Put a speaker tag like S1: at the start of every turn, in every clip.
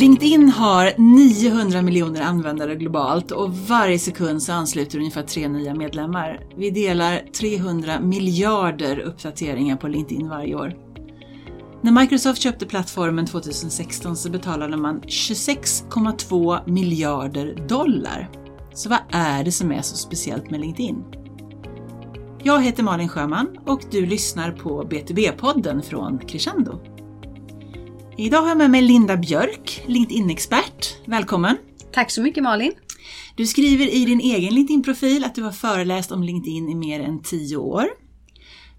S1: LinkedIn har 900 miljoner användare globalt och varje sekund så ansluter ungefär tre nya medlemmar. Vi delar 300 miljarder uppdateringar på LinkedIn varje år. När Microsoft köpte plattformen 2016 så betalade man 26,2 miljarder dollar. Så vad är det som är så speciellt med LinkedIn? Jag heter Malin Sjöman och du lyssnar på B2B-podden från Crescendo. Idag har jag med mig Linda Björk, LinkedIn-expert. Välkommen!
S2: Tack så mycket Malin!
S1: Du skriver i din egen LinkedIn-profil att du har föreläst om LinkedIn i mer än 10 år.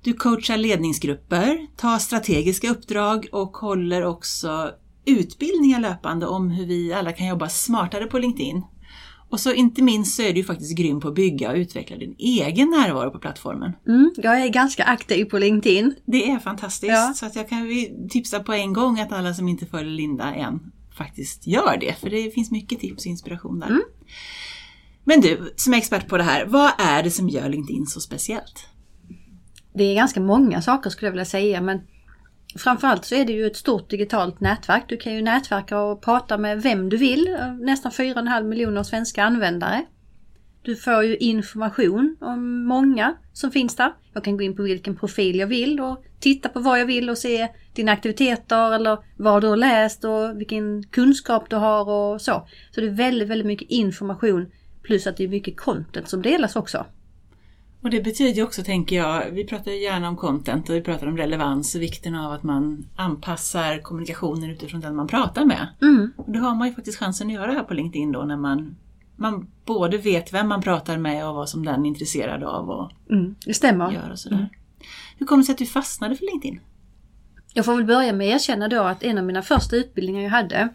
S1: Du coachar ledningsgrupper, tar strategiska uppdrag och håller också utbildningar löpande om hur vi alla kan jobba smartare på LinkedIn. Och så inte minst så är du faktiskt grym på att bygga och utveckla din egen närvaro på plattformen.
S2: Mm, jag är ganska aktiv på LinkedIn.
S1: Det är fantastiskt. Ja. Så att jag kan tipsa på en gång att alla som inte följer Linda än faktiskt gör det. För det finns mycket tips och inspiration där. Mm. Men du, som är expert på det här, vad är det som gör LinkedIn så speciellt?
S2: Det är ganska många saker skulle jag vilja säga men Framförallt så är det ju ett stort digitalt nätverk. Du kan ju nätverka och prata med vem du vill, nästan 4,5 miljoner svenska användare. Du får ju information om många som finns där. Jag kan gå in på vilken profil jag vill och titta på vad jag vill och se dina aktiviteter eller vad du har läst och vilken kunskap du har och så. Så det är väldigt, väldigt mycket information plus att det är mycket content som delas också.
S1: Och det betyder också, tänker jag, vi pratar gärna om content och vi pratar om relevans och vikten av att man anpassar kommunikationen utifrån den man pratar med. Mm. Och det har man ju faktiskt chansen att göra här på LinkedIn då när man, man både vet vem man pratar med och vad som den är intresserad av och
S2: mm, det stämmer.
S1: gör och sådär. Mm. Hur kom det sig att du fastnade för LinkedIn?
S2: Jag får väl börja med att erkänna då att en av mina första utbildningar jag hade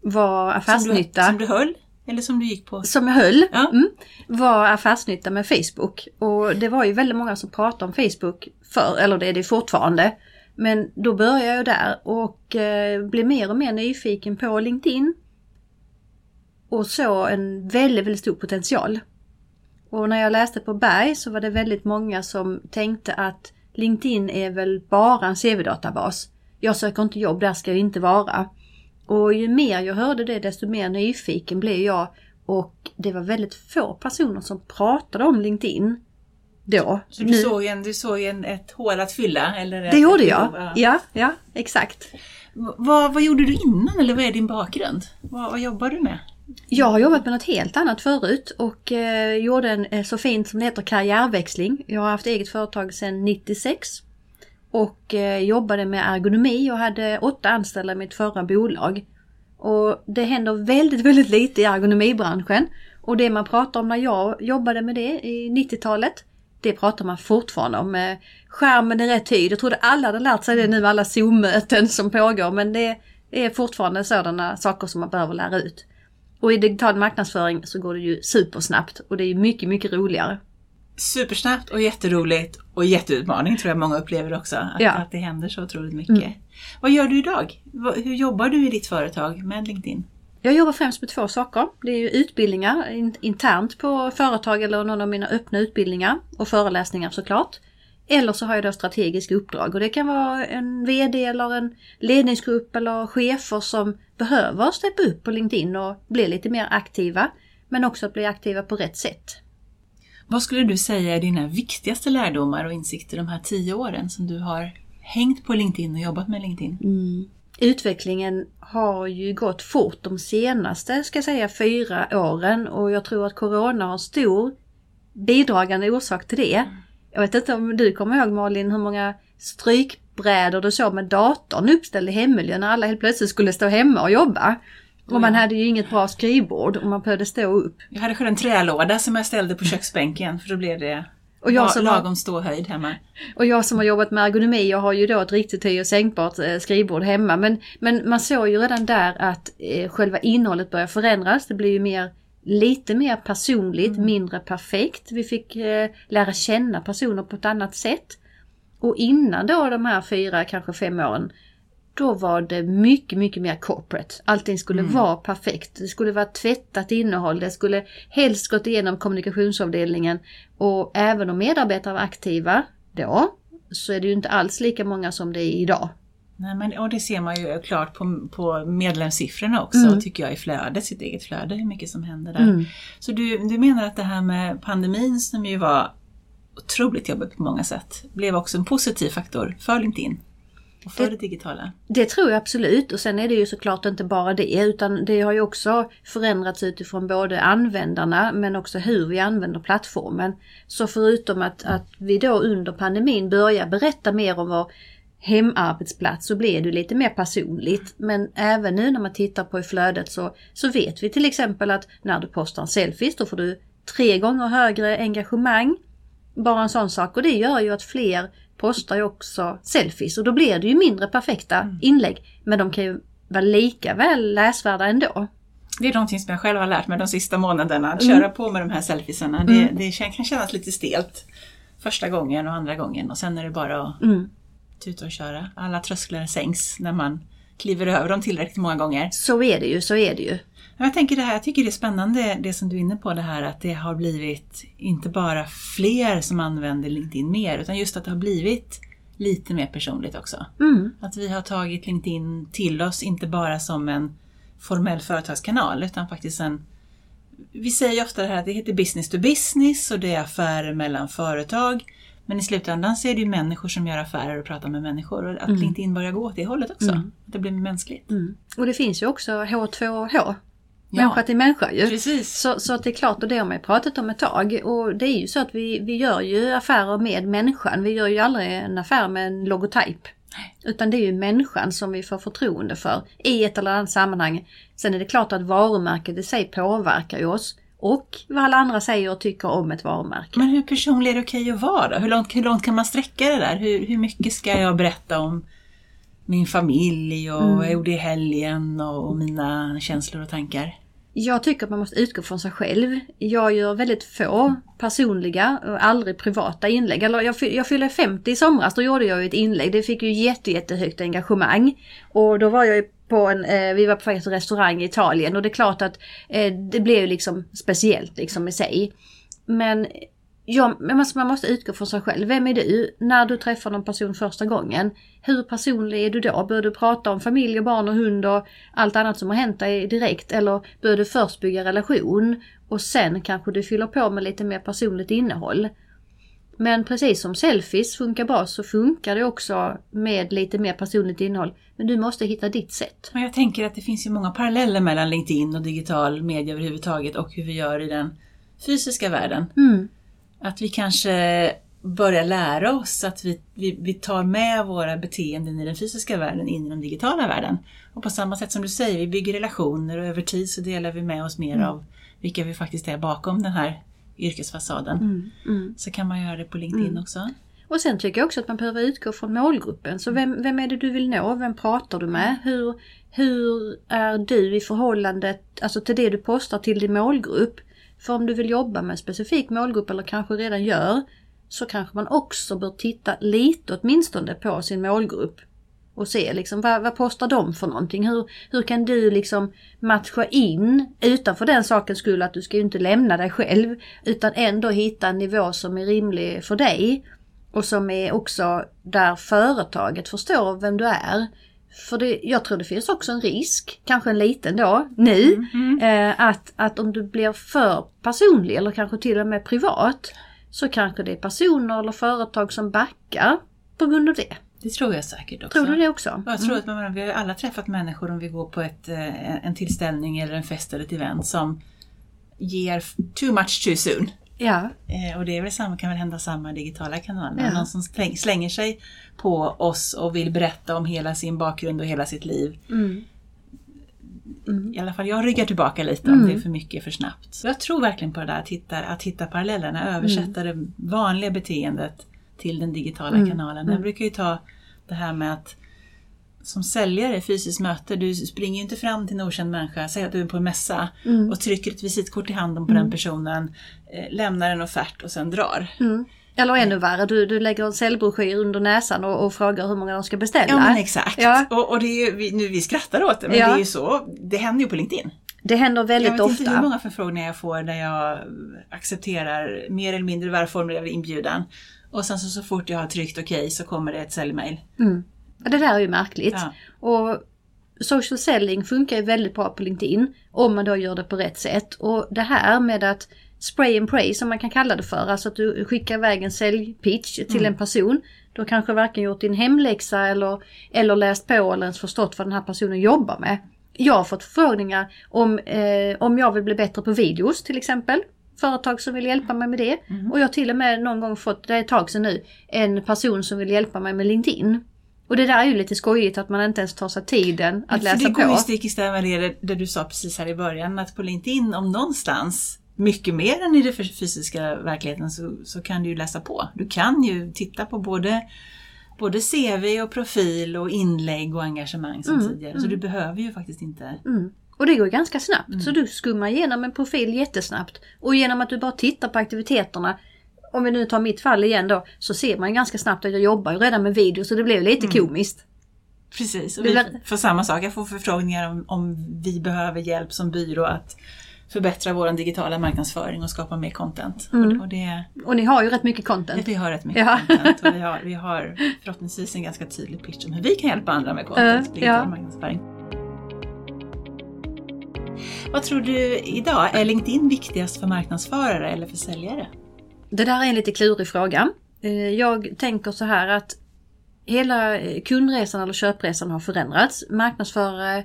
S2: var affärsnytta.
S1: Som du, som du höll? Eller som du gick på?
S2: Som jag höll. Ja. Mm, var affärsnytta med Facebook. Och det var ju väldigt många som pratade om Facebook för, eller det är det fortfarande. Men då började jag där och eh, blev mer och mer nyfiken på LinkedIn. Och såg en väldigt, väldigt stor potential. Och när jag läste på Berg så var det väldigt många som tänkte att LinkedIn är väl bara en CV-databas. Jag söker inte jobb, där ska jag inte vara. Och ju mer jag hörde det desto mer nyfiken blev jag och det var väldigt få personer som pratade om LinkedIn då.
S1: Så du nu. såg, en, du såg en, ett hål att fylla? Eller
S2: det gjorde jag, ja. ja, ja exakt.
S1: Vad, vad gjorde du innan eller vad är din bakgrund? Vad, vad jobbar du med?
S2: Jag har jobbat med något helt annat förut och eh, gjorde en eh, så fint som det heter karriärväxling. Jag har haft eget företag sedan 96 och eh, jobbade med ergonomi och hade åtta anställda i mitt förra bolag. Och det händer väldigt, väldigt lite i ergonomibranschen. Och det man pratar om när jag jobbade med det i 90-talet, det pratar man fortfarande om. Eh, skärmen i rätt tid. Jag trodde alla hade lärt sig det nu med alla Zoom-möten som pågår men det är fortfarande sådana saker som man behöver lära ut. Och i digital marknadsföring så går det ju supersnabbt och det är mycket, mycket roligare
S1: supersnabbt och jätteroligt och jätteutmaning tror jag många upplever också. Att, ja. att det händer så otroligt mycket. Mm. Vad gör du idag? Hur jobbar du i ditt företag med LinkedIn?
S2: Jag jobbar främst med två saker. Det är utbildningar internt på företag eller någon av mina öppna utbildningar och föreläsningar såklart. Eller så har jag då strategiska uppdrag och det kan vara en VD eller en ledningsgrupp eller chefer som behöver steppa upp på LinkedIn och bli lite mer aktiva. Men också att bli aktiva på rätt sätt.
S1: Vad skulle du säga är dina viktigaste lärdomar och insikter de här tio åren som du har hängt på LinkedIn och jobbat med LinkedIn?
S2: Mm. Utvecklingen har ju gått fort de senaste, ska jag säga, fyra åren och jag tror att Corona har stor bidragande orsak till det. Mm. Jag vet inte om du kommer ihåg Malin hur många strykbrädor du såg med datorn uppställd i hemmiljön när alla helt plötsligt skulle stå hemma och jobba. Och man hade ju inget bra skrivbord och man behövde stå upp.
S1: Jag hade själv en trälåda som jag ställde på köksbänken för då blev det och jag som lagom ståhöjd hemma.
S2: Och jag som har jobbat med ergonomi, jag har ju då ett riktigt höj och sänkbart eh, skrivbord hemma. Men, men man såg ju redan där att eh, själva innehållet börjar förändras. Det blir ju mer, lite mer personligt, mm. mindre perfekt. Vi fick eh, lära känna personer på ett annat sätt. Och innan då de här fyra, kanske fem åren, då var det mycket, mycket mer corporate. Allting skulle mm. vara perfekt. Det skulle vara tvättat innehåll. Det skulle helst gått igenom kommunikationsavdelningen. Och även om medarbetare var aktiva då, så är det ju inte alls lika många som det är idag.
S1: Nej, men, och det ser man ju klart på, på medlemssiffrorna också,
S2: Mm.
S1: tycker jag, i flödet, sitt eget flöde, hur mycket som händer där.
S2: Mm.
S1: Så du, du menar att det här med pandemin som ju var otroligt jobbigt på många sätt, blev också en positiv faktor för LinkedIn och för det,
S2: Det-
S1: digitala?
S2: Det tror jag absolut och sen är det ju såklart inte bara det utan det har ju också förändrats utifrån både användarna men också hur vi använder plattformen. Så förutom att, att vi då under pandemin börjar berätta mer om vår hemarbetsplats så blir det lite mer personligt. Men även nu när man tittar på i flödet så, så vet vi till exempel att när du postar en selfies då får du tre gånger högre engagemang. Bara en sån sak och det gör ju att fler postar ju också selfies och då blir det ju mindre perfekta inlägg. Men de kan ju vara lika väl läsvärda ändå.
S1: Det är någonting som jag själv har lärt mig de sista månaderna, att
S2: Mm.
S1: köra på med de här selfiesarna. Det, det kän- kan kännas lite stelt första gången och andra gången och sen är det bara att
S2: Mm.
S1: tuta och köra. Alla trösklar sänks när man kliver över dem tillräckligt många gånger.
S2: Så är det ju, så är det ju.
S1: Jag tänker det här, jag tycker det är spännande det som du är inne på det här att det har blivit inte bara fler som använder LinkedIn mer utan just att det har blivit lite mer personligt också.
S2: Mm.
S1: Att vi har tagit LinkedIn till oss, inte bara som en formell företagskanal utan faktiskt en vi säger ju ofta det här att det heter business to business och det är affärer mellan företag. Men i slutändan så är det ju människor som gör affärer och pratar med människor och att LinkedIn börjar gå åt det hållet också.
S2: Mm.
S1: Att det blir mänskligt.
S2: Mm. Och det finns ju också H2H. Människa till människa ju.
S1: precis.
S2: Så, så att det är klart, och det har man ju pratat om ett tag. Och det är ju så att vi, vi gör ju affärer med människan. Vi gör ju aldrig en affär med en logotyp. Utan det är ju människan som vi får förtroende för i ett eller annat sammanhang. Sen är det klart att varumärket i sig påverkar ju oss. Och vad alla andra säger och tycker om ett varumärke.
S1: Men hur personlig är det okej att vara då? Hur långt, hur långt kan man sträcka det där? Hur, hur mycket ska jag berätta om min familj och vad jag gjorde i helgen och, och mina känslor och tankar?
S2: Jag tycker att man måste utgå från sig själv. Jag gör väldigt få personliga och aldrig privata inlägg. Eller jag, jag fyllde 50 i somras, då gjorde jag ett inlägg. Det fick ju jätte, jättehögt engagemang. Och då var jag på en, eh, vi var på en restaurang i Italien och det är klart att eh, det blev liksom speciellt liksom i sig. Men Ja, men man- man måste utgå från sig själv. Vem är du när du träffar någon person första gången? Hur personlig är du då? Bör du prata om familj och barn och hund och allt annat som har hänt dig direkt? Eller bör du först bygga relation och sen kanske du fyller på med lite mer personligt innehåll? Men precis som selfies funkar bra så funkar det också med lite mer personligt innehåll. Men du måste hitta ditt sätt.
S1: Men jag tänker att det finns ju många paralleller mellan LinkedIn och digital media överhuvudtaget och hur vi gör i den fysiska världen.
S2: Mm.
S1: Att vi kanske börjar lära oss att vi, vi, vi tar med våra beteenden i den fysiska världen in i den digitala världen. Och på samma sätt som du säger, vi bygger relationer och över tid så delar vi med oss mer av vilka vi faktiskt är bakom den här yrkesfasaden.
S2: Mm. Mm.
S1: Så kan man göra det på LinkedIn också.
S2: Och sen tycker jag också att man behöver utgå från målgruppen. Så vem, vem är det du vill nå? Vem pratar du med? Hur, hur är du i förhållande alltså till det du postar till din målgrupp? För om du vill jobba med en specifik målgrupp eller kanske redan gör så kanske man också bör titta lite åtminstone på sin målgrupp. Och se liksom vad, vad postar de för någonting? Hur, hur kan du liksom matcha in utanför den sakens skull att du ska ju inte lämna dig själv utan ändå hitta en nivå som är rimlig för dig och som är också där företaget förstår vem du är. För det, jag tror det finns också en risk, kanske en liten då, nu, eh, att, att om du blir för personlig eller kanske till och med privat så kanske det är personer eller företag som backar på grund av det.
S1: Det tror jag säkert också.
S2: Tror du det också?
S1: Jag tror att man, vi har alla träffat människor om vi går på ett, eh, en tillställning eller en fest eller ett event som ger too much too soon.
S2: Ja.
S1: Eh, och det är väl samma, kan väl hända samma digitala kanaler.
S2: Ja.
S1: Någon som släng, slänger sig på oss och vill berätta om hela sin bakgrund och hela sitt liv.
S2: Mm.
S1: I alla fall jag ryggar tillbaka lite om det är för mycket för snabbt. Jag tror verkligen på det där att hitta, att hitta parallellerna, översätta det vanliga beteendet till den digitala kanalen. Jag brukar ju ta det här med att som säljare i fysiskt möte, du springer inte fram till en okänd människa, säg att du är på en mässa och trycker ett visitkort i handen på den personen, eh, lämnar en offert och sen drar.
S2: Mm. Eller ännu värre, du, du lägger en säljbroschyr under näsan och, och frågar hur många de ska beställa.
S1: Ja men exakt.
S2: Ja.
S1: Och, och det är ju, nu, vi skrattar åt det men
S2: Ja.
S1: det är ju så, det händer ju på LinkedIn.
S2: Det händer
S1: Jag
S2: väldigt
S1: vet
S2: ofta.
S1: inte hur många förfrågningar jag får där jag accepterar mer eller mindre välformulerad inbjudan. Och sen så, så fort jag har tryckt okej så kommer det ett säljmail.
S2: Mm. Det där är ju märkligt.
S1: Ja.
S2: Och social selling funkar ju väldigt bra på LinkedIn om man då gör det på rätt sätt. Och det här med att spray and pray som man kan kalla det för, alltså att du skickar iväg en säljpitch till
S1: Mm.
S2: en person. Du har kanske varken gjort din hemläxa eller, eller läst på eller ens förstått vad den här personen jobbar med. Jag har fått förfrågningar om, eh, om jag vill bli bättre på videos till exempel. Företag som vill hjälpa mig med det.
S1: Mm.
S2: Och jag har till och med någon gång fått, det är ett tag sedan nu, en person som vill hjälpa mig med LinkedIn. Och det där är ju lite skojigt att man inte ens tar sig tiden att läsa
S1: det går ju
S2: på.
S1: stick i stäv med det, det du sa precis här i början, att på LinkedIn om någonstans, mycket mer än i den fysiska verkligheten, så, så kan du ju läsa på. Du kan ju titta på både, både CV och profil och inlägg och engagemang som
S2: Mm,
S1: tidigare. Så du behöver ju faktiskt inte...
S2: Mm. Och det går ganska snabbt.
S1: Mm.
S2: Så du skummar igenom en profil jättesnabbt. Och genom att du bara tittar på aktiviteterna, om vi nu tar mitt fall igen då, så ser man ganska snabbt att jag jobbar ju redan med video så det blev lite
S1: Mm.
S2: komiskt.
S1: Precis, och vi får samma sak. Jag får förfrågningar om, om vi behöver hjälp som byrå att förbättra vår digitala marknadsföring och skapa mer content.
S2: Mm.
S1: Och, det,
S2: Och ni har ju rätt mycket content.
S1: vi har rätt mycket
S2: Ja.
S1: content och vi har, vi har förhoppningsvis en ganska tydlig pitch om hur vi kan hjälpa andra med content,
S2: Ja,
S1: digital
S2: ja.
S1: marknadsföring. Vad tror du idag? Är LinkedIn viktigast för marknadsförare eller för säljare?
S2: Det där är en lite klurig fråga. Eh, jag tänker så här att hela eh, kundresan eller köpresan har förändrats. Marknadsförare,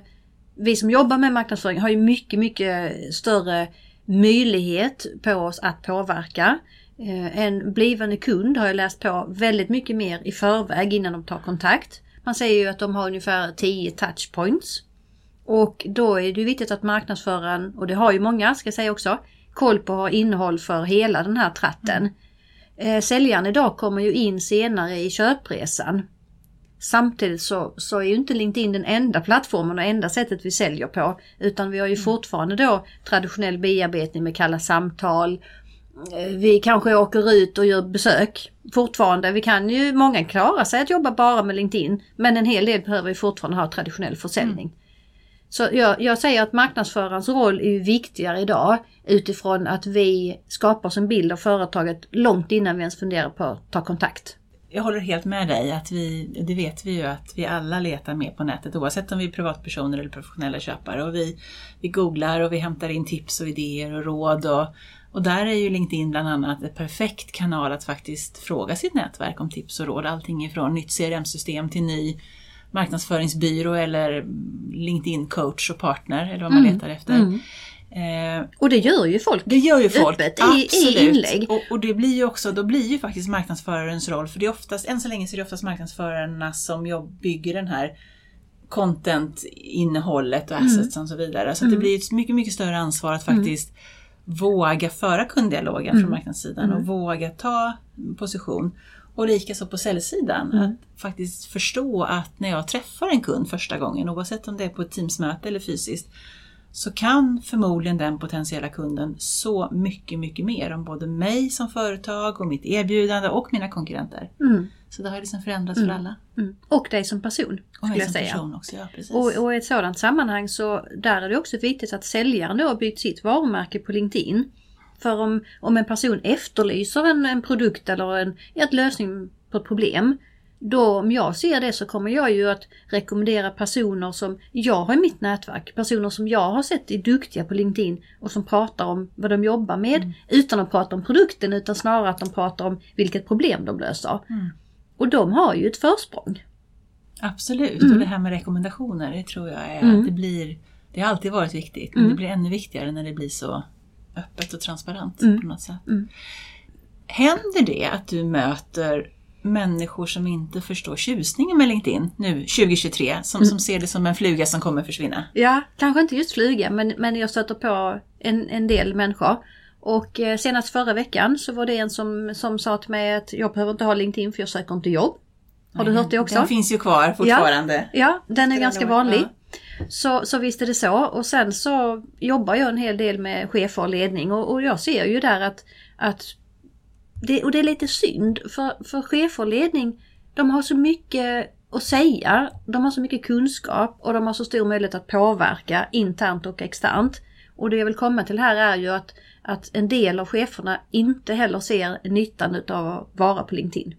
S2: vi som jobbar med marknadsföring har ju mycket, mycket större möjlighet på oss att påverka. Eh, en blivande kund har jag läst på väldigt mycket mer i förväg innan de tar kontakt. Man säger ju att de har ungefär 10 touchpoints. Och då är det ju viktigt att marknadsföraren, och det har ju många ska jag säga också, koll på att ha innehåll för hela den här tratten. Eh, säljaren idag kommer ju in senare i köpresan. Samtidigt så, så är ju inte LinkedIn den enda plattformen och enda sättet vi säljer på. Utan vi har ju fortfarande då traditionell bearbetning med kalla samtal. Eh, Vi kanske åker ut och gör besök fortfarande. Vi kan ju, många klarar sig att jobba bara med LinkedIn. Men en hel del behöver ju fortfarande ha traditionell försäljning. Så jag, jag säger att marknadsförarens roll är ju viktigare idag utifrån att vi skapar oss en bild av företaget långt innan vi ens funderar på att ta kontakt.
S1: Jag håller helt med dig, att vi, det vet vi ju att vi alla letar mer på nätet oavsett om vi är privatpersoner eller professionella köpare. Och vi, vi googlar och vi hämtar in tips och idéer och råd. Och, och där är ju LinkedIn bland annat ett perfekt kanal att faktiskt fråga sitt nätverk om tips och råd. Allting ifrån nytt CRM-system till ny marknadsföringsbyrå eller LinkedIn coach och partner eller vad man
S2: Mm,
S1: letar efter.
S2: mm.
S1: Eh,
S2: Och det gör ju folk.
S1: det gör ju folk.
S2: Öppet i- i
S1: absolut.
S2: inlägg.
S1: Och, och det blir ju också, då blir ju faktiskt marknadsförarens roll, för det är oftast, än så länge så är det oftast marknadsförarna som jobb, bygger den här content-innehållet och assets och så vidare. Så det blir ett mycket, mycket större ansvar att faktiskt våga föra kunddialogen från marknadssidan och våga ta position. Och likaså på säljsidan, att faktiskt förstå att när jag träffar en kund första gången, oavsett om det är på ett Teamsmöte eller fysiskt, så kan förmodligen den potentiella kunden så mycket, mycket mer om både mig som företag och mitt erbjudande och mina konkurrenter.
S2: Mm,
S1: Så det har liksom förändrats för alla.
S2: mm. Och dig som person,
S1: Och mig som
S2: säga.
S1: person också, ja precis.
S2: Och, och i ett sådant sammanhang så där är det också viktigt att säljaren då har byggt sitt varumärke på LinkedIn. För om, om en person efterlyser en, en produkt eller en, ett lösning på ett problem. Då om jag ser det så kommer jag ju att rekommendera personer som jag har i mitt nätverk. Personer som jag har sett är duktiga på LinkedIn och som pratar om vad de jobbar med. Utan att prata om produkten utan snarare att de pratar om vilket problem de löser.
S1: Mm.
S2: Och de har ju ett försprång.
S1: Absolut,
S2: Mm.
S1: och det här med rekommendationer, det tror jag är
S2: Mm.
S1: att det blir, det har alltid varit viktigt, men
S2: Mm.
S1: det blir ännu viktigare när det blir så öppet och transparent
S2: Mm.
S1: på något sätt.
S2: Mm.
S1: Händer det att du möter människor som inte förstår tjusningen med LinkedIn nu 2023, som,
S2: Mm.
S1: som ser det som en fluga som kommer försvinna?
S2: Ja, kanske inte just flyga men, men jag stöter på en, en del människor. Och eh, senast förra veckan så var det en som, som sa till mig att jag behöver inte ha LinkedIn för jag söker inte jobb. Har du hört det också?
S1: Den finns ju kvar fortfarande.
S2: Ja, den är ganska vanlig.
S1: ja.
S2: Så, så visst är det så. Och sen så jobbar jag en hel del med chefer och ledning och, och jag ser ju där att, att det, och det är lite synd för, för chefer och ledning de har så mycket att säga, de har så mycket kunskap och de har så stor möjlighet att påverka internt och externt. Och det jag vill komma till här är ju att, att en del av cheferna inte heller ser nyttan utav att vara på LinkedIn.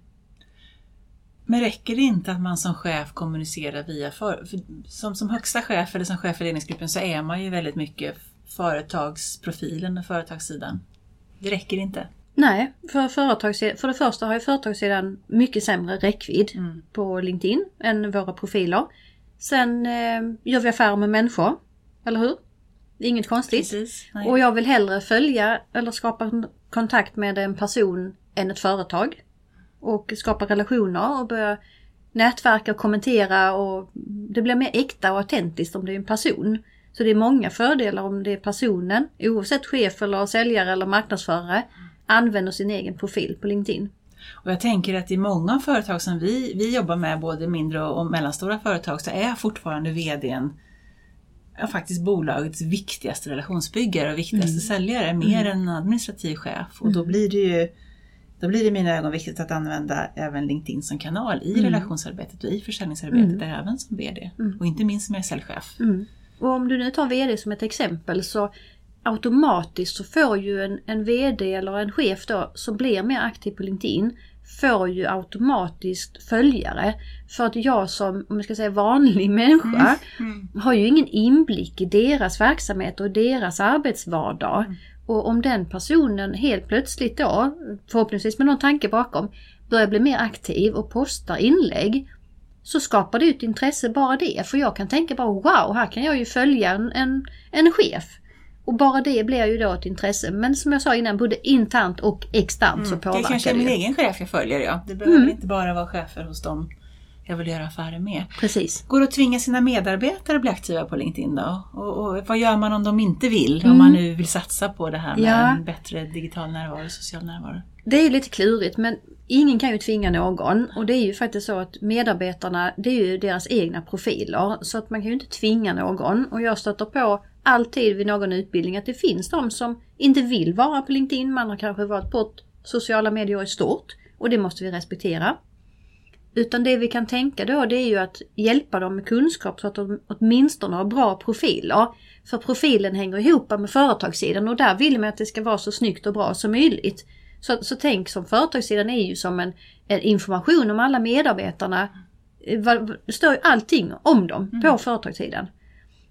S1: Men räcker det inte att man som chef kommunicerar via för, för som, som högsta chef eller som chef för ledningsgruppen så är man ju väldigt mycket företagsprofilen och företagssidan. Det räcker inte.
S2: Nej, för, för det första har ju företagssidan mycket sämre räckvidd mm. på LinkedIn än våra profiler. Sen eh, gör vi affärer med människor, eller hur? Inget konstigt. Precis, och jag vill hellre följa eller skapa kontakt med en person än ett företag. Och skapa relationer och börja nätverka och kommentera och det blir mer äkta och autentiskt om det är en person. Så det är många fördelar om det är personen, oavsett chef eller säljare eller marknadsförare, använder sin egen profil på LinkedIn.
S1: Och jag tänker att i många företag som vi, vi jobbar med, både mindre och mellanstora företag, så är fortfarande VDn ja, faktiskt bolagets viktigaste relationsbyggare och viktigaste mm. säljare, mer mm. än en administrativ chef. Och då mm. blir det ju då blir det i mina ögon viktigt att använda även LinkedIn som kanal i mm. relationsarbetet och i försäljningsarbetet, mm. även som VD. Mm. Och inte minst som säljchef.
S2: Mm. Och om du nu tar VD som ett exempel så automatiskt så får ju en, en VD eller en chef då som blir mer aktiv på LinkedIn får ju automatiskt följare. För att jag som, om jag ska säga vanlig människa, mm. Mm. har ju ingen inblick i deras verksamhet och deras arbetsvardag. Mm. Och om den personen helt plötsligt då, förhoppningsvis med någon tanke bakom, börjar bli mer aktiv och postar inlägg så skapar det ett intresse bara det. För jag kan tänka bara wow, här kan jag ju följa en, en, en chef. Och bara det blir ju då ett intresse. Men som jag sa innan, både internt och externt mm. så påverkar det.
S1: Det kanske är min egen chef jag följer ja. Det behöver mm. inte bara vara chefer hos dem jag vill göra affärer med.
S2: Precis.
S1: Går det att tvinga sina medarbetare att bli aktiva på LinkedIn då? Och, och vad gör man om de inte vill? Mm. Om man nu vill satsa på det här med ja. en bättre digital närvaro, social närvaro.
S2: Det är lite klurigt men ingen kan ju tvinga någon och det är ju faktiskt så att medarbetarna, det är ju deras egna profiler så att man kan ju inte tvinga någon och jag stöter på alltid vid någon utbildning att det finns de som inte vill vara på LinkedIn, man har kanske varit bort sociala medier i stort och det måste vi respektera. Utan det vi kan tänka då det är ju att hjälpa dem med kunskap så att de åtminstone har bra profiler. För profilen hänger ihop med företagssidan och där vill man att det ska vara så snyggt och bra som möjligt. Så, så tänk som företagssidan är ju som en, en information om alla medarbetarna. Det står ju allting om dem mm. på företagssidan.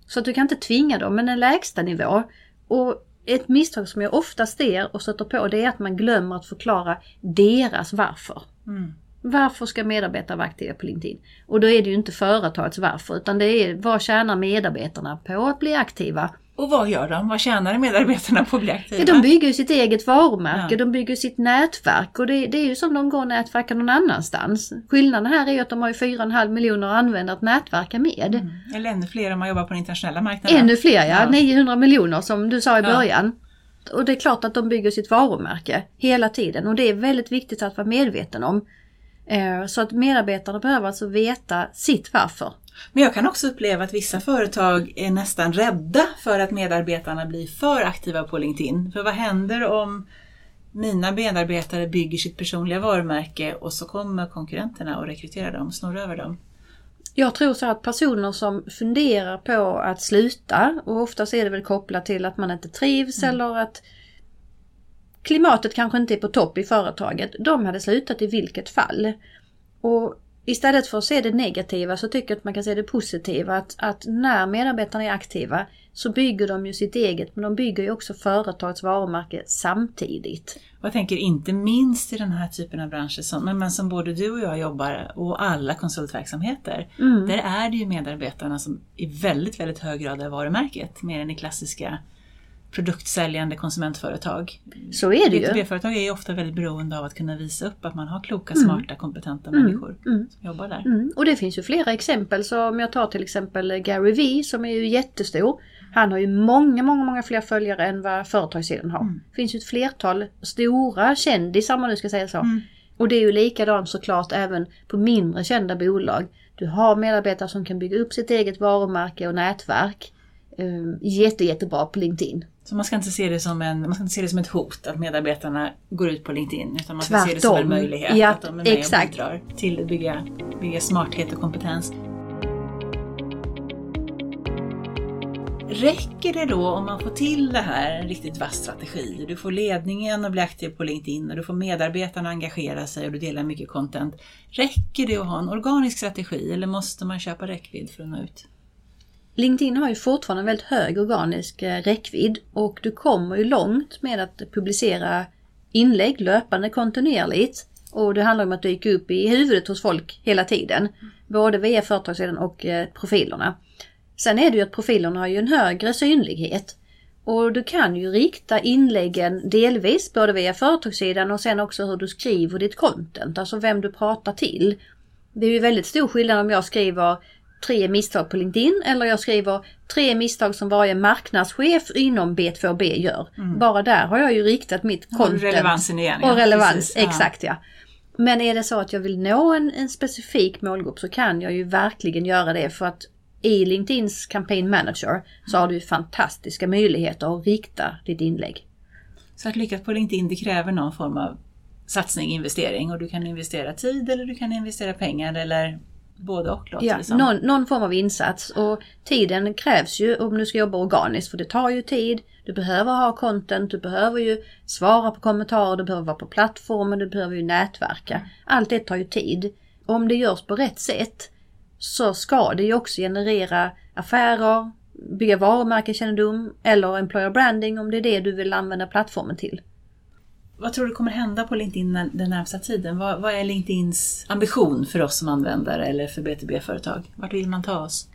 S2: Så att du kan inte tvinga dem, men en lägsta nivå. Och ett misstag som jag ofta ser och stöter på det är att man glömmer att förklara deras varför. Mm. Varför ska medarbetare vara aktiva på LinkedIn? Och då är det ju inte företagets varför utan det är vad tjänar medarbetarna på att bli aktiva?
S1: Och vad gör de? Vad tjänar medarbetarna på att bli aktiva?
S2: Ja, de bygger ju sitt eget varumärke, ja. de bygger sitt nätverk och det, det, är ju som de går och nätverkar någon annanstans. Skillnaden här är ju att de har ju 4,5 miljoner användare att nätverka med. Mm.
S1: Eller ännu fler om man jobbar på den internationella marknaden.
S2: Ännu fler ja, ja. 900 miljoner som du sa i början. Och det är klart att de bygger sitt varumärke hela tiden och det är väldigt viktigt att vara medveten om. Eh, så att medarbetarna behöver alltså veta sitt varför.
S1: Men jag kan också uppleva att vissa företag är nästan rädda för att medarbetarna blir för aktiva på LinkedIn. För vad händer om mina medarbetare bygger sitt personliga varumärke och så kommer konkurrenterna och rekryterar dem, snor över dem?
S2: Jag tror så att personer som funderar på att sluta och oftast är det väl kopplat till att man inte trivs mm. eller att klimatet kanske inte är på topp i företaget. De hade slutat i vilket fall. Och istället för att se det negativa så tycker jag att man kan se det positiva. Att, att när medarbetarna är aktiva så bygger de ju sitt eget men de bygger ju också företagets varumärke samtidigt.
S1: Och jag tänker inte minst i den här typen av branscher som, men som både du och jag jobbar och alla konsultverksamheter. Mm. Där är det ju medarbetarna som i väldigt, väldigt hög grad är varumärket mer än i klassiska produktsäljande konsumentföretag.
S2: Så är det ju.
S1: B2B-företag är ju ofta väldigt beroende av att kunna visa upp att man har kloka, mm. smarta, kompetenta mm. människor mm. som jobbar där.
S2: Mm. Och det finns ju flera exempel. Så om jag tar till exempel Gary Vee som är ju jättestor. Han har ju många, många, många fler följare än vad företagssidan har. Mm. Det finns ju ett flertal stora kändisar om man nu ska säga så. Mm. Och det är ju likadant såklart även på mindre kända bolag. Du har medarbetare som kan bygga upp sitt eget varumärke och nätverk. Um, jätte, jättebra på LinkedIn.
S1: Så man ska inte se det som, en, man ska inte se det som ett hot att medarbetarna går ut på LinkedIn utan man ska Tvärtom. se det som en möjlighet ja, att de är med exakt. och bidrar till att bygga, bygga smarthet och kompetens. Räcker det då om man får till det här, en riktigt vass strategi, du får ledningen att bli aktiv på LinkedIn och du får medarbetarna att engagera sig och du delar mycket content. Räcker det att ha en organisk strategi eller måste man köpa räckvidd för att nå ut?
S2: LinkedIn har ju fortfarande en väldigt hög organisk eh, räckvidd och du kommer ju långt med att publicera inlägg löpande kontinuerligt. Och det handlar om att dyka upp i huvudet hos folk hela tiden. Både via företagssidan och eh, profilerna. Sen är det ju att profilerna har ju en högre synlighet. Och du kan ju rikta inläggen delvis både via företagssidan och sen också hur du skriver ditt content, alltså vem du pratar till. Det är ju väldigt stor skillnad om jag skriver tre misstag på LinkedIn eller jag skriver tre misstag som varje marknadschef inom B2B gör. Mm. Bara där har jag ju riktat mitt content.
S1: Och relevansen igen.
S2: Ja, och relevans, precis, exakt ja. Men är det så att jag vill nå en, en specifik målgrupp så kan jag ju verkligen göra det för att i LinkedIns Campaign Manager så har du fantastiska möjligheter att rikta ditt inlägg.
S1: Så att lyckas på LinkedIn det kräver någon form av satsning, investering och du kan investera tid eller du kan investera pengar eller både och låter
S2: ja, det som. Någon, någon form av insats och tiden krävs ju om du ska jobba organiskt för det tar ju tid. Du behöver ha content, du behöver ju svara på kommentarer, du behöver vara på plattformen, du behöver ju nätverka. Allt det tar ju tid. Om det görs på rätt sätt så ska det ju också generera affärer, bygga varumärkeskännedom eller employer branding om det är det du vill använda plattformen till.
S1: Vad tror du kommer hända på LinkedIn den närmsta tiden? Vad, vad är LinkedIns ambition för oss som användare eller för BTB-företag? Vart vill man ta oss?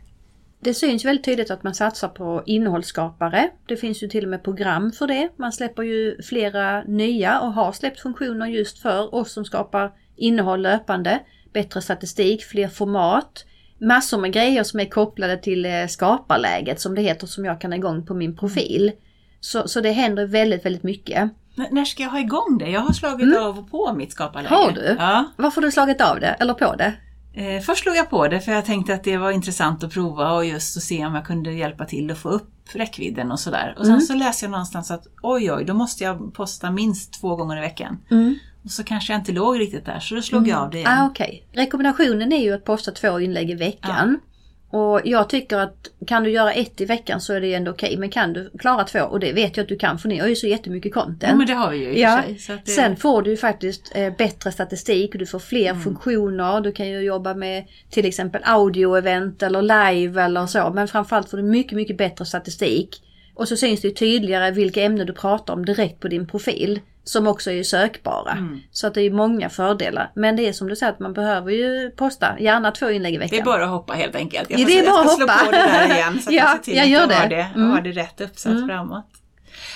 S2: Det syns väldigt tydligt att man satsar på innehållsskapare. Det finns ju till och med program för det. Man släpper ju flera nya och har släppt funktioner just för oss som skapar innehåll löpande. Bättre statistik, fler format, massor med grejer som är kopplade till eh, skaparläget som det heter som jag kan ha igång på min profil. Så, så det händer väldigt, väldigt mycket.
S1: N när ska jag ha igång det? Jag har slagit mm. av och på mitt skaparläge.
S2: Har du? Ja. Varför har du slagit av det eller på det?
S1: Eh, först slog jag på det för jag tänkte att det var intressant att prova och just att se om jag kunde hjälpa till att få upp räckvidden och sådär. Och sen mm. så läste jag någonstans att oj oj, då måste jag posta minst två gånger i veckan. Mm. Och så kanske jag inte låg riktigt där så då slog mm. jag av det igen.
S2: Ah, okay. Rekommendationen är ju att posta två inlägg i veckan. Och jag tycker att kan du göra ett i veckan så är det ändå okej. Okay. Men kan du klara två, och det vet jag att du kan för ni har ju så jättemycket content. Ja
S1: men det har vi ju i ja. sig.
S2: Det... Sen får du ju faktiskt eh, bättre statistik, du får fler mm. funktioner. Du kan ju jobba med till exempel audio-event eller live eller så. Men framförallt får du mycket, mycket bättre statistik. Och så syns det tydligare vilka ämnen du pratar om direkt på din profil. Som också är sökbara. Mm. Så att det är många fördelar. Men det är som du säger att man behöver ju posta, gärna två inlägg i veckan.
S1: Det är bara att hoppa helt enkelt. Jag,
S2: ja, det är bara
S1: jag
S2: ska hoppa.
S1: slå på det där igen så att
S2: ja,
S1: jag ser till
S2: jag gör
S1: att
S2: jag
S1: det. har det, mm. har det rätt uppsatt mm. framåt.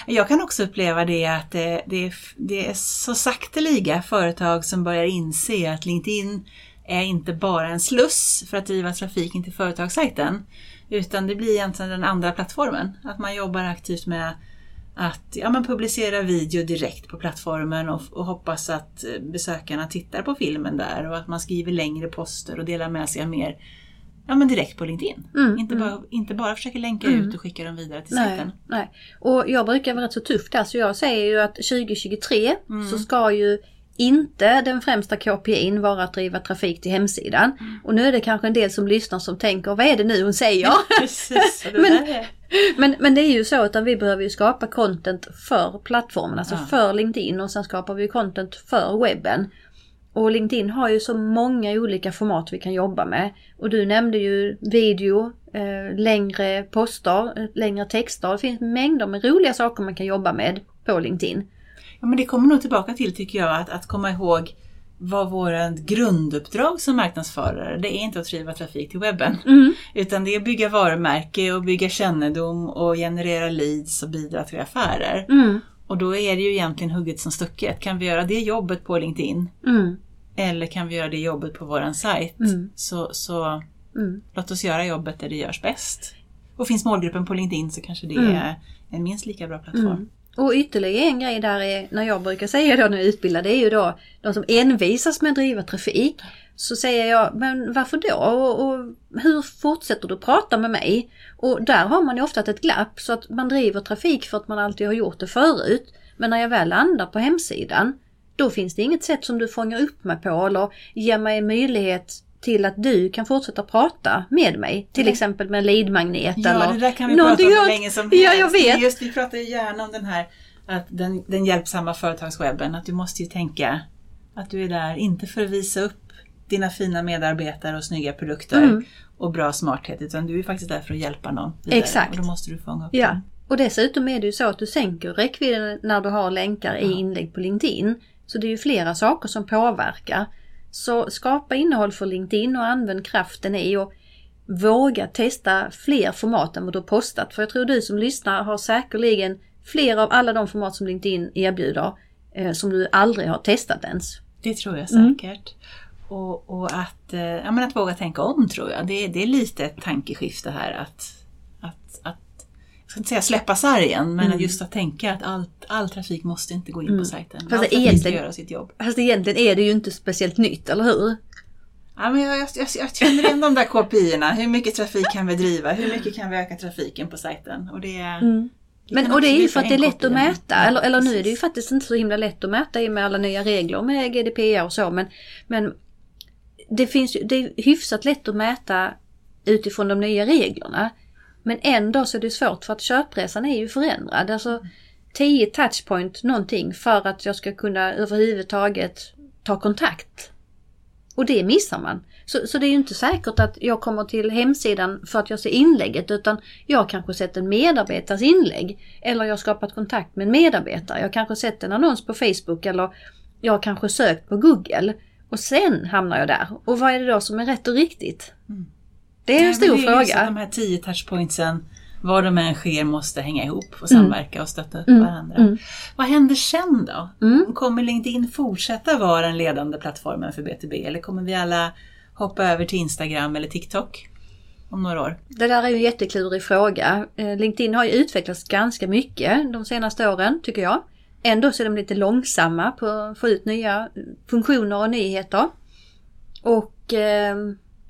S1: Jag kan också uppleva det att det, det, det är så sakteliga företag som börjar inse att LinkedIn är inte bara en sluss för att driva trafiken till företagssajten. Utan det blir egentligen den andra plattformen. Att man jobbar aktivt med att ja, men publicera video direkt på plattformen och, och, hoppas att eh, besökarna tittar på filmen där och att man skriver längre poster och delar med sig av mer ja, men direkt på LinkedIn. Mm, inte, mm. Bara, inte bara försöka länka mm. ut och skicka dem vidare till
S2: nej,
S1: sajten.
S2: Nej. Och jag brukar vara rätt så tuff där så jag säger ju att 2023 mm. så ska ju inte den främsta KPIn vara att driva trafik till hemsidan. Mm. Och nu är det kanske en del som lyssnar som tänker, vad är det nu hon säger?
S1: Precis,
S2: men, men, men det är ju så att vi behöver ju skapa content för plattformen, alltså ja. för LinkedIn och sen skapar vi content för webben. Och LinkedIn har ju så många olika format vi kan jobba med. Och du nämnde ju video, eh, längre poster, längre texter. Det finns mängder med roliga saker man kan jobba med på LinkedIn.
S1: Ja, men det kommer nog tillbaka till tycker jag, att, att komma ihåg vad vårt grunduppdrag som marknadsförare, det är inte att driva trafik till webben. Mm. Utan det är att bygga varumärke och bygga kännedom och generera leads och bidra till affärer. Mm. Och då är det ju egentligen hugget som stucket. Kan vi göra det jobbet på LinkedIn? Mm. Eller kan vi göra det jobbet på våran sajt? Mm. Så, så mm. låt oss göra jobbet där det görs bäst. Och finns målgruppen på LinkedIn så kanske det mm. är en minst lika bra plattform.
S2: Och ytterligare en grej där är, när jag brukar säga då när jag utbildar, det är ju då de som envisas med att driva trafik. Så säger jag, men varför då? Och, och, hur fortsätter du prata med mig? Och där har man ju ofta ett glapp så att man driver trafik för att man alltid har gjort det förut. Men när jag väl landar på hemsidan, då finns det inget sätt som du fångar upp mig på eller ger mig en möjlighet till att du kan fortsätta prata med mig. Till
S1: Mm.
S2: exempel med leadmagnet
S1: Ja,
S2: eller
S1: det där kan vi prata om hur länge som helst.
S2: Ja, jag vet.
S1: Just, vi pratar ju gärna om den här att den, den hjälpsamma företagswebben. Att du måste ju tänka att du är där, inte för att visa upp dina fina medarbetare och snygga produkter
S2: Mm.
S1: och bra smarthet, utan du är faktiskt där för att hjälpa någon vidare.
S2: Exakt.
S1: Och då måste du fånga upp
S2: Ja,
S1: dem.
S2: och dessutom är det ju så att du sänker räckvidden när du har länkar i
S1: Ja.
S2: inlägg på LinkedIn. Så det är ju flera saker som påverkar. Så skapa innehåll för LinkedIn och använd kraften i och våga testa fler format än vad du har postat. För jag tror du som lyssnar har säkerligen fler av alla de format som LinkedIn erbjuder eh, som du aldrig har testat ens.
S1: Det tror jag
S2: Mm.
S1: säkert. Och, och att, eh, ja, men att våga tänka om tror jag. Det, det är lite ett tankeskifte här att, att, att ska inte säga släppa sargen, men
S2: Mm.
S1: att just att tänka att allt, all trafik måste inte gå in
S2: Mm.
S1: på sajten.
S2: Fast
S1: all trafik ska
S2: egentligen-
S1: göra sitt jobb.
S2: Fast egentligen är det ju inte speciellt nytt, eller hur?
S1: Ja, men jag, jag, jag, jag känner igen de där KPI-erna. Hur mycket trafik kan vi driva? Hur mycket kan vi öka trafiken på sajten? Och det,
S2: Mm.
S1: det
S2: Men, och det är ju för att det är lätt att mäta. Eller eller nu är det ju faktiskt inte så himla lätt att mäta i och med alla nya regler med GDPR och så. Men, men det, finns det är hyfsat lätt att mäta utifrån de nya reglerna. Men ändå så är det svårt för att köpresan är ju förändrad. Alltså 10 touchpoint någonting för att jag ska kunna överhuvudtaget ta kontakt. Och det missar man. Så, så det är ju inte säkert att jag kommer till hemsidan för att jag ser inlägget utan jag kanske sett en medarbetares inlägg. Eller jag har skapat kontakt med en medarbetare. Jag kanske sett en annons på Facebook eller jag kanske sökt på Google. Och sen hamnar jag där. Och vad är det då som är rätt och riktigt?
S1: Mm.
S2: Det är en
S1: Nej,
S2: stor
S1: det är
S2: fråga.
S1: De här tio touchpointsen, var de än sker, måste hänga ihop och samverka och stötta upp
S2: Mm,
S1: varandra.
S2: mm.
S1: Vad händer sen då?
S2: Mm.
S1: Kommer LinkedIn fortsätta vara den ledande plattformen för B2B eller kommer vi alla hoppa över till Instagram eller TikTok om några år?
S2: Det där är ju en jätteklurig fråga. Eh, LinkedIn har ju utvecklats ganska mycket de senaste åren tycker jag. Ändå så är de lite långsamma på att få ut nya eh, funktioner och nyheter. Och eh,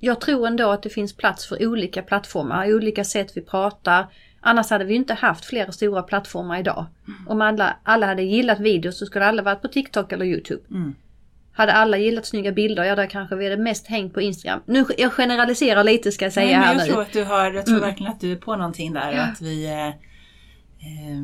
S2: jag tror ändå att det finns plats för olika plattformar, olika sätt vi pratar. Annars hade vi inte haft flera stora plattformar idag. Om alla, alla hade gillat video så skulle alla varit på TikTok eller YouTube.
S1: Mm.
S2: Hade alla gillat snygga bilder, ja då kanske vi hade mest hängt på Instagram. Nu, jag generaliserar lite ska jag säga
S1: Nej, men
S2: här
S1: jag
S2: nu.
S1: tror, att du har, jag tror
S2: Mm.
S1: verkligen att du är på någonting där
S2: Ja.
S1: att vi, eh, eh,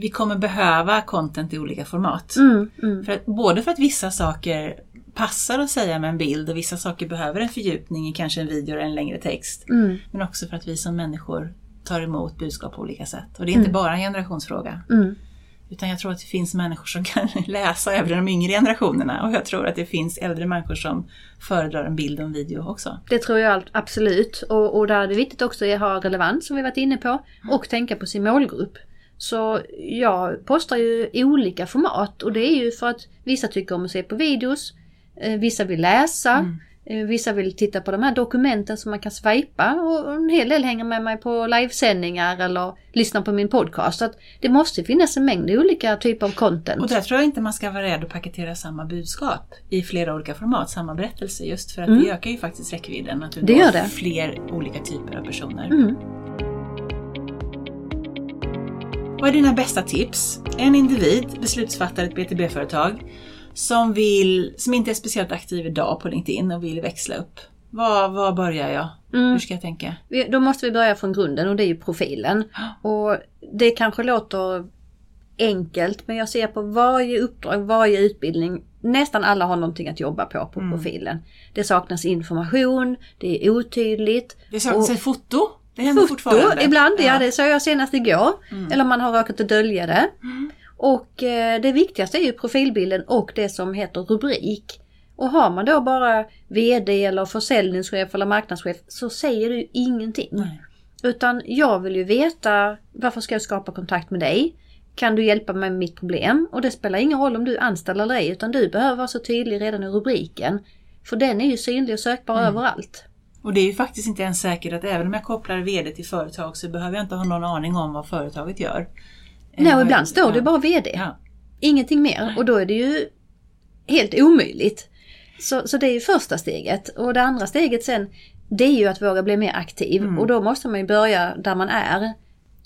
S1: vi kommer behöva content i olika format.
S2: Mm, mm.
S1: För att, både för att vissa saker passar att säga med en bild och vissa saker behöver en fördjupning i kanske en video eller en längre text.
S2: Mm,
S1: Men också för att vi som människor tar emot budskap på olika sätt. Och det är inte
S2: Mm.
S1: bara en generationsfråga.
S2: mm.
S1: Utan jag tror att det finns människor som kan läsa även de yngre generationerna. Och jag tror att det finns äldre människor som föredrar en bild och en video också.
S2: Det tror jag absolut. Och, och där är det viktigt också att ha relevans som vi varit inne på. Och tänka på sin målgrupp. Så jag postar ju olika format och det är ju för att vissa tycker om att se på videos. Eh, Vissa vill läsa.
S1: Mm.
S2: eh, Vissa vill titta på de här dokumenten som man kan swipa och en hel del hänger med mig på livesändningar eller lyssnar på min podcast. Så att det måste finnas en mängd olika typer av content.
S1: Och där tror jag inte man ska vara rädd att paketera samma budskap i flera olika format, samma berättelse. Just för att
S2: Mm.
S1: det ökar ju faktiskt räckvidden. Att du
S2: Det
S1: når
S2: gör det.
S1: fler olika typer av personer.
S2: Mm.
S1: Vad är dina bästa tips? En individ, beslutsfattare, ett BTB-företag som, vill, som inte är speciellt aktiv idag på LinkedIn och vill växla upp. Var, var börjar jag?
S2: Mm.
S1: Hur ska jag tänka?
S2: Då måste vi börja från grunden och det är ju profilen. Och det kanske låter enkelt men jag ser på varje uppdrag, varje utbildning, nästan alla har någonting att jobba på på
S1: Mm.
S2: profilen. Det saknas information, det är otydligt.
S1: Det saknas ett foto. Det händer
S2: Foto
S1: fortfarande.
S2: ibland, ja. det sa jag senast igår.
S1: Mm.
S2: Eller man har råkat att dölja det.
S1: Mm.
S2: Och eh, det viktigaste är ju profilbilden och det som heter rubrik. Och har man då bara VD eller försäljningschef eller marknadschef så säger ju ingenting.
S1: Nej.
S2: Utan jag vill ju veta varför ska jag skapa kontakt med dig? Kan du hjälpa mig med mitt problem? Och det spelar ingen roll om du är anställd eller ej utan du behöver vara så tydlig redan i rubriken. För den är ju synlig och sökbar
S1: Mm.
S2: överallt.
S1: Och det är ju faktiskt inte ens säkert att även om jag kopplar VD till företag så behöver jag inte ha någon aning om vad företaget gör.
S2: Nej, och
S1: Eh,
S2: ibland står det bara VD.
S1: Ja.
S2: Ingenting mer. Och då är det ju helt omöjligt. Så, så det är ju första steget. Och det andra steget sen, det är ju att våga bli mer aktiv.
S1: Mm.
S2: Och då måste man ju börja där man är.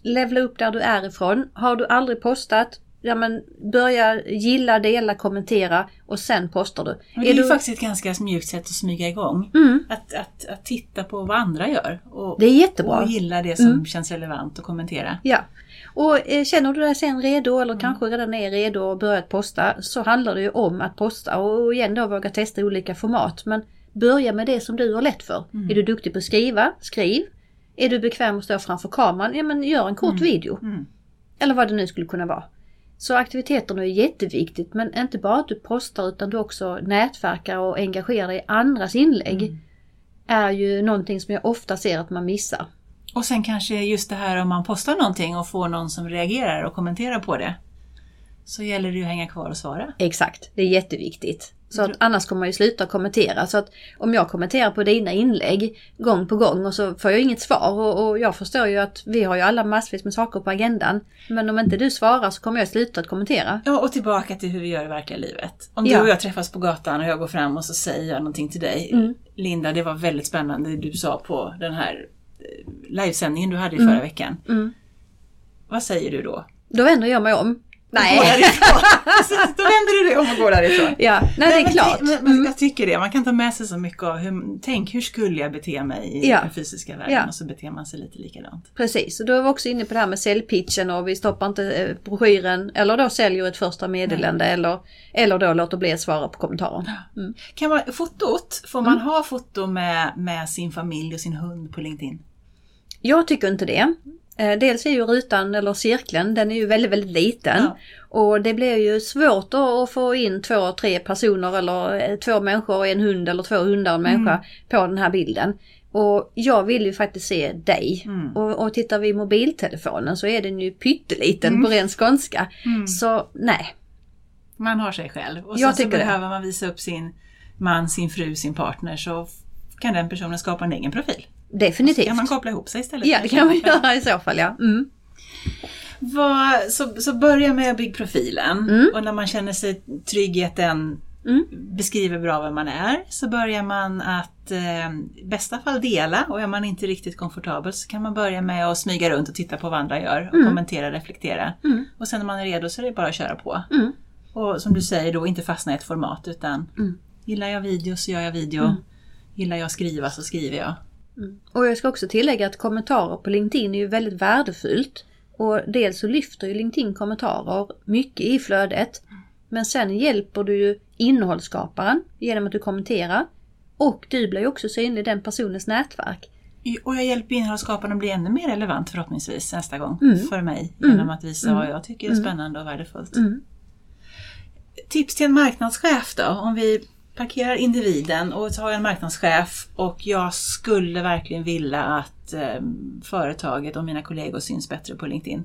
S2: Levla upp där du är ifrån. Har du aldrig postat, ja, men börja gilla, dela, kommentera och sen postar du.
S1: Men det är, ju faktiskt ett ganska mjukt sätt att smyga igång.
S2: Mm.
S1: Att, att, att titta på vad andra gör och,
S2: Det är jättebra.
S1: och gilla det som
S2: Mm.
S1: känns relevant och kommentera.
S2: Ja. Och eh, känner du dig sen redo
S1: Mm.
S2: eller kanske redan är redo och börjat posta så handlar det ju om att posta och igen då våga testa olika format. Men börja med det som du har lätt för.
S1: Mm.
S2: Är du duktig på att skriva? Skriv. Är du bekväm att stå framför kameran? Ja men gör en kort video.
S1: Mm.
S2: Eller vad det nu skulle kunna vara. Så aktiviteterna är jätteviktigt men inte bara att du postar utan du också nätverkar och engagerar dig i andras inlägg.
S1: Mm.
S2: Är ju någonting som jag ofta ser att man missar.
S1: Och sen kanske just det här om man postar någonting och får någon som reagerar och kommenterar på det. Så gäller det ju att hänga kvar och svara.
S2: Exakt, det är jätteviktigt. Så att annars kommer man ju sluta kommentera. Så att om jag kommenterar på dina inlägg gång på gång och så får jag inget svar och, och jag förstår ju att vi har ju alla massvis med saker på agendan. Men om inte du svarar så kommer jag sluta att kommentera.
S1: Ja, och tillbaka till hur vi gör i verkliga livet. Om
S2: Ja.
S1: du och jag träffas på gatan och jag går fram och så säger jag någonting till dig.
S2: Mm.
S1: Linda, det var väldigt spännande det du sa på den här livesändningen du hade i förra veckan.
S2: Mm.
S1: Vad säger du då?
S2: Då vänder jag mig om. Nej!
S1: då vänder du dig om och går därifrån.
S2: Ja, nej det är
S1: men,
S2: klart.
S1: Men, men jag tycker det, man kan ta med sig så mycket av hur, tänk hur skulle jag bete mig i
S2: Ja.
S1: den fysiska världen
S2: Ja.
S1: och så beter man sig lite likadant.
S2: Precis, och då är vi också inne på det här med säljpitchen och vi stoppar inte eh, broschyren eller då säljer ett första meddelande eller, eller då låter bli att svara på kommentarer. Mm.
S1: Kan man, fotot, får man ha foto med, med sin familj och sin hund på LinkedIn?
S2: Jag tycker inte det. Eh, Dels är ju rutan eller cirkeln, den är ju väldigt, väldigt liten.
S1: Ja.
S2: Och det blir ju svårt att få in två, tre personer eller eh, två människor och en hund eller två hundar och en människa på den här bilden. Och jag vill ju faktiskt se dig.
S1: Mm.
S2: Och, och tittar vi i mobiltelefonen så är den ju pytteliten på ren skånska. Så nej,
S1: Man har sig själv och
S2: Jag
S1: sen så
S2: tycker det.
S1: behöver man visa upp sin man, sin fru, sin partner så kan den personen skapa en egen profil.
S2: definitivt.
S1: Kan man koppla ihop sig istället?
S2: Ja, det kan man göra i så fall ja. Mm.
S1: Vad, så, så börja med att bygga profilen
S2: Mm.
S1: och när man känner sig trygg i att den
S2: Mm.
S1: beskriver bra vem man är så börjar man att eh, i bästa fall dela och är man inte riktigt komfortabel så kan man börja med att smyga runt och titta på vad andra gör och kommentera, reflektera.
S2: Mm.
S1: Och sen när man är redo så är det bara att köra på.
S2: Mm.
S1: Och som du säger då inte fastna i ett format utan
S2: Mm.
S1: gillar jag video så gör jag video. Gillar jag skriva så skriver jag.
S2: Och jag ska också tillägga att kommentarer på LinkedIn är ju väldigt värdefullt. Och dels så lyfter ju LinkedIn kommentarer mycket i flödet. Men sen hjälper du ju innehållsskaparen genom att du kommenterar. Och du blir ju också synlig i den personens nätverk.
S1: Och jag hjälper innehållsskaparen att bli ännu mer relevant förhoppningsvis nästa gång
S2: Mm.
S1: för mig.
S2: Mm.
S1: Genom att visa vad jag tycker är
S2: Mm.
S1: spännande och värdefullt.
S2: Mm.
S1: Tips till en marknadschef då? Om vi parkerar individen och tar en marknadschef och jag skulle verkligen vilja att eh, företaget och mina kollegor syns bättre på LinkedIn.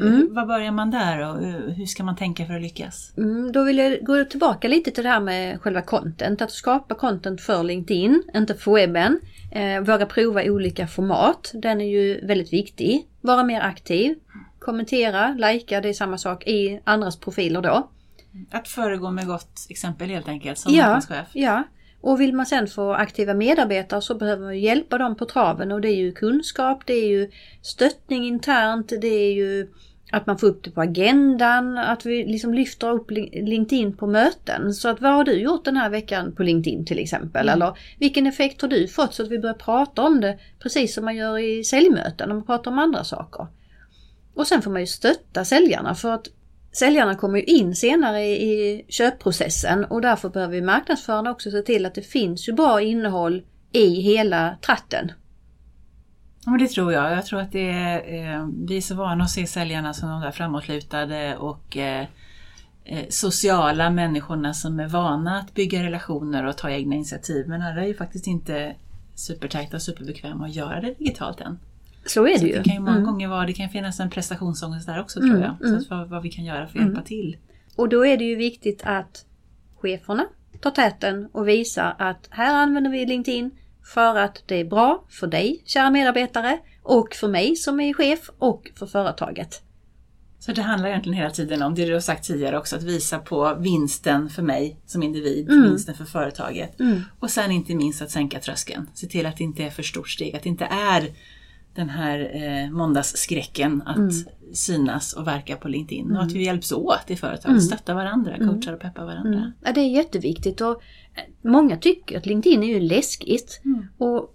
S2: Mm.
S1: Var börjar man där och eh, hur ska man tänka för att lyckas?
S2: Mm, då vill jag gå tillbaka lite till det här med själva content. Att skapa content för LinkedIn, inte för webben. Eh, våga prova olika format. Den är ju väldigt viktig. Vara mer aktiv. Kommentera, likea, det är samma sak i andras profiler då.
S1: Att föregå med gott exempel helt enkelt som
S2: Ja, ja. Och vill man sen få aktiva medarbetare så behöver man hjälpa dem på traven och det är ju kunskap, det är ju stöttning internt, det är ju att man får upp det på agendan, att vi liksom lyfter upp Lin- LinkedIn på möten. Så att vad har du gjort den här veckan på LinkedIn till exempel? Eller vilken effekt har du fått så att vi börjar prata om det precis som man gör i säljmöten, när man pratar om andra saker. Och sen får man ju stötta säljarna för att säljarna kommer ju in senare i, i köpprocessen och därför behöver ju marknadsförarna också se till att det finns ju bra innehåll i hela tratten.
S1: Ja, men det tror jag. Jag tror att det är, eh, vi är så vana att se säljarna som de där framåtlutade och eh, eh sociala människorna som är vana att bygga relationer och ta egna initiativ. Men alla är ju faktiskt inte supertajta och superbekväma att göra det digitalt än.
S2: Så är det
S1: Så
S2: ju.
S1: det kan ju många
S2: Mm.
S1: gånger vara, det kan finnas en prestationsångest där också
S2: Mm,
S1: tror jag.
S2: mm.
S1: Så att vad, vad vi kan göra för att hjälpa till.
S2: Och då är det ju viktigt att cheferna tar täten och visar att här använder vi LinkedIn för att det är bra för dig, kära medarbetare, och för mig som är chef och för företaget.
S1: Så det handlar egentligen hela tiden om det du har sagt tidigare också, att visa på vinsten för mig som individ,
S2: Mm.
S1: vinsten för företaget.
S2: Mm.
S1: Och sen inte minst att sänka tröskeln. Se till att det inte är för stort steg, att det inte är den här eh, måndagsskräcken att
S2: Mm.
S1: synas och verka på LinkedIn. Och
S2: Mm.
S1: att vi hjälps åt i företaget,
S2: Mm.
S1: stöttar varandra,
S2: Mm.
S1: coachar och peppar varandra.
S2: Mm. Ja, det är jätteviktigt och eh, många tycker att LinkedIn är ju läskigt.
S1: Mm.
S2: Och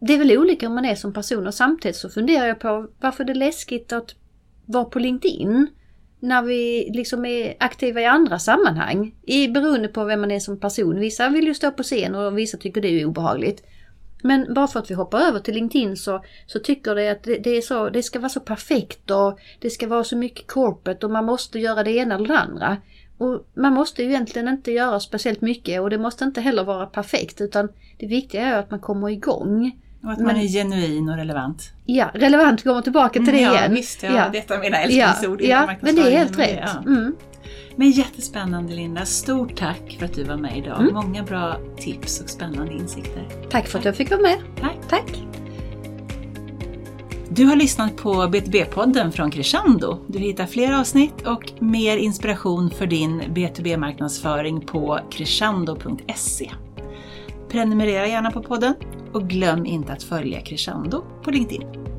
S2: det är väl olika om man är som person och samtidigt så funderar jag på varför det är läskigt att vara på LinkedIn när vi liksom är aktiva i andra sammanhang. I, beroende på vem man är som person. Vissa vill ju stå på scen och vissa tycker det är obehagligt. Men bara för att vi hoppar över till LinkedIn så, så tycker det att det, det, är så, det ska vara så perfekt och det ska vara så mycket corporate och man måste göra det ena eller det andra. Och man måste ju egentligen inte göra speciellt mycket och det måste inte heller vara perfekt utan det viktiga är att man kommer igång.
S1: Och att man
S2: Men-
S1: är genuin och relevant.
S2: Ja, relevant kommer tillbaka till det
S1: ja,
S2: igen.
S1: visst, ja,
S2: Ja.
S1: detta är mina
S2: Ja,
S1: älsklingsord inom
S2: ja men det är helt rätt.
S1: Ja.
S2: Mm.
S1: Men jättespännande Linda, stort tack för att du var med idag.
S2: Mm.
S1: Många bra tips och spännande insikter.
S2: Tack för att jag fick vara med.
S1: Tack.
S2: Tack.
S1: Du har lyssnat på B2B-podden från Crescendo. Du hittar fler avsnitt och mer inspiration för din B2B-marknadsföring på crescendo.se. Prenumerera gärna på podden och glöm inte att följa Crescendo på LinkedIn.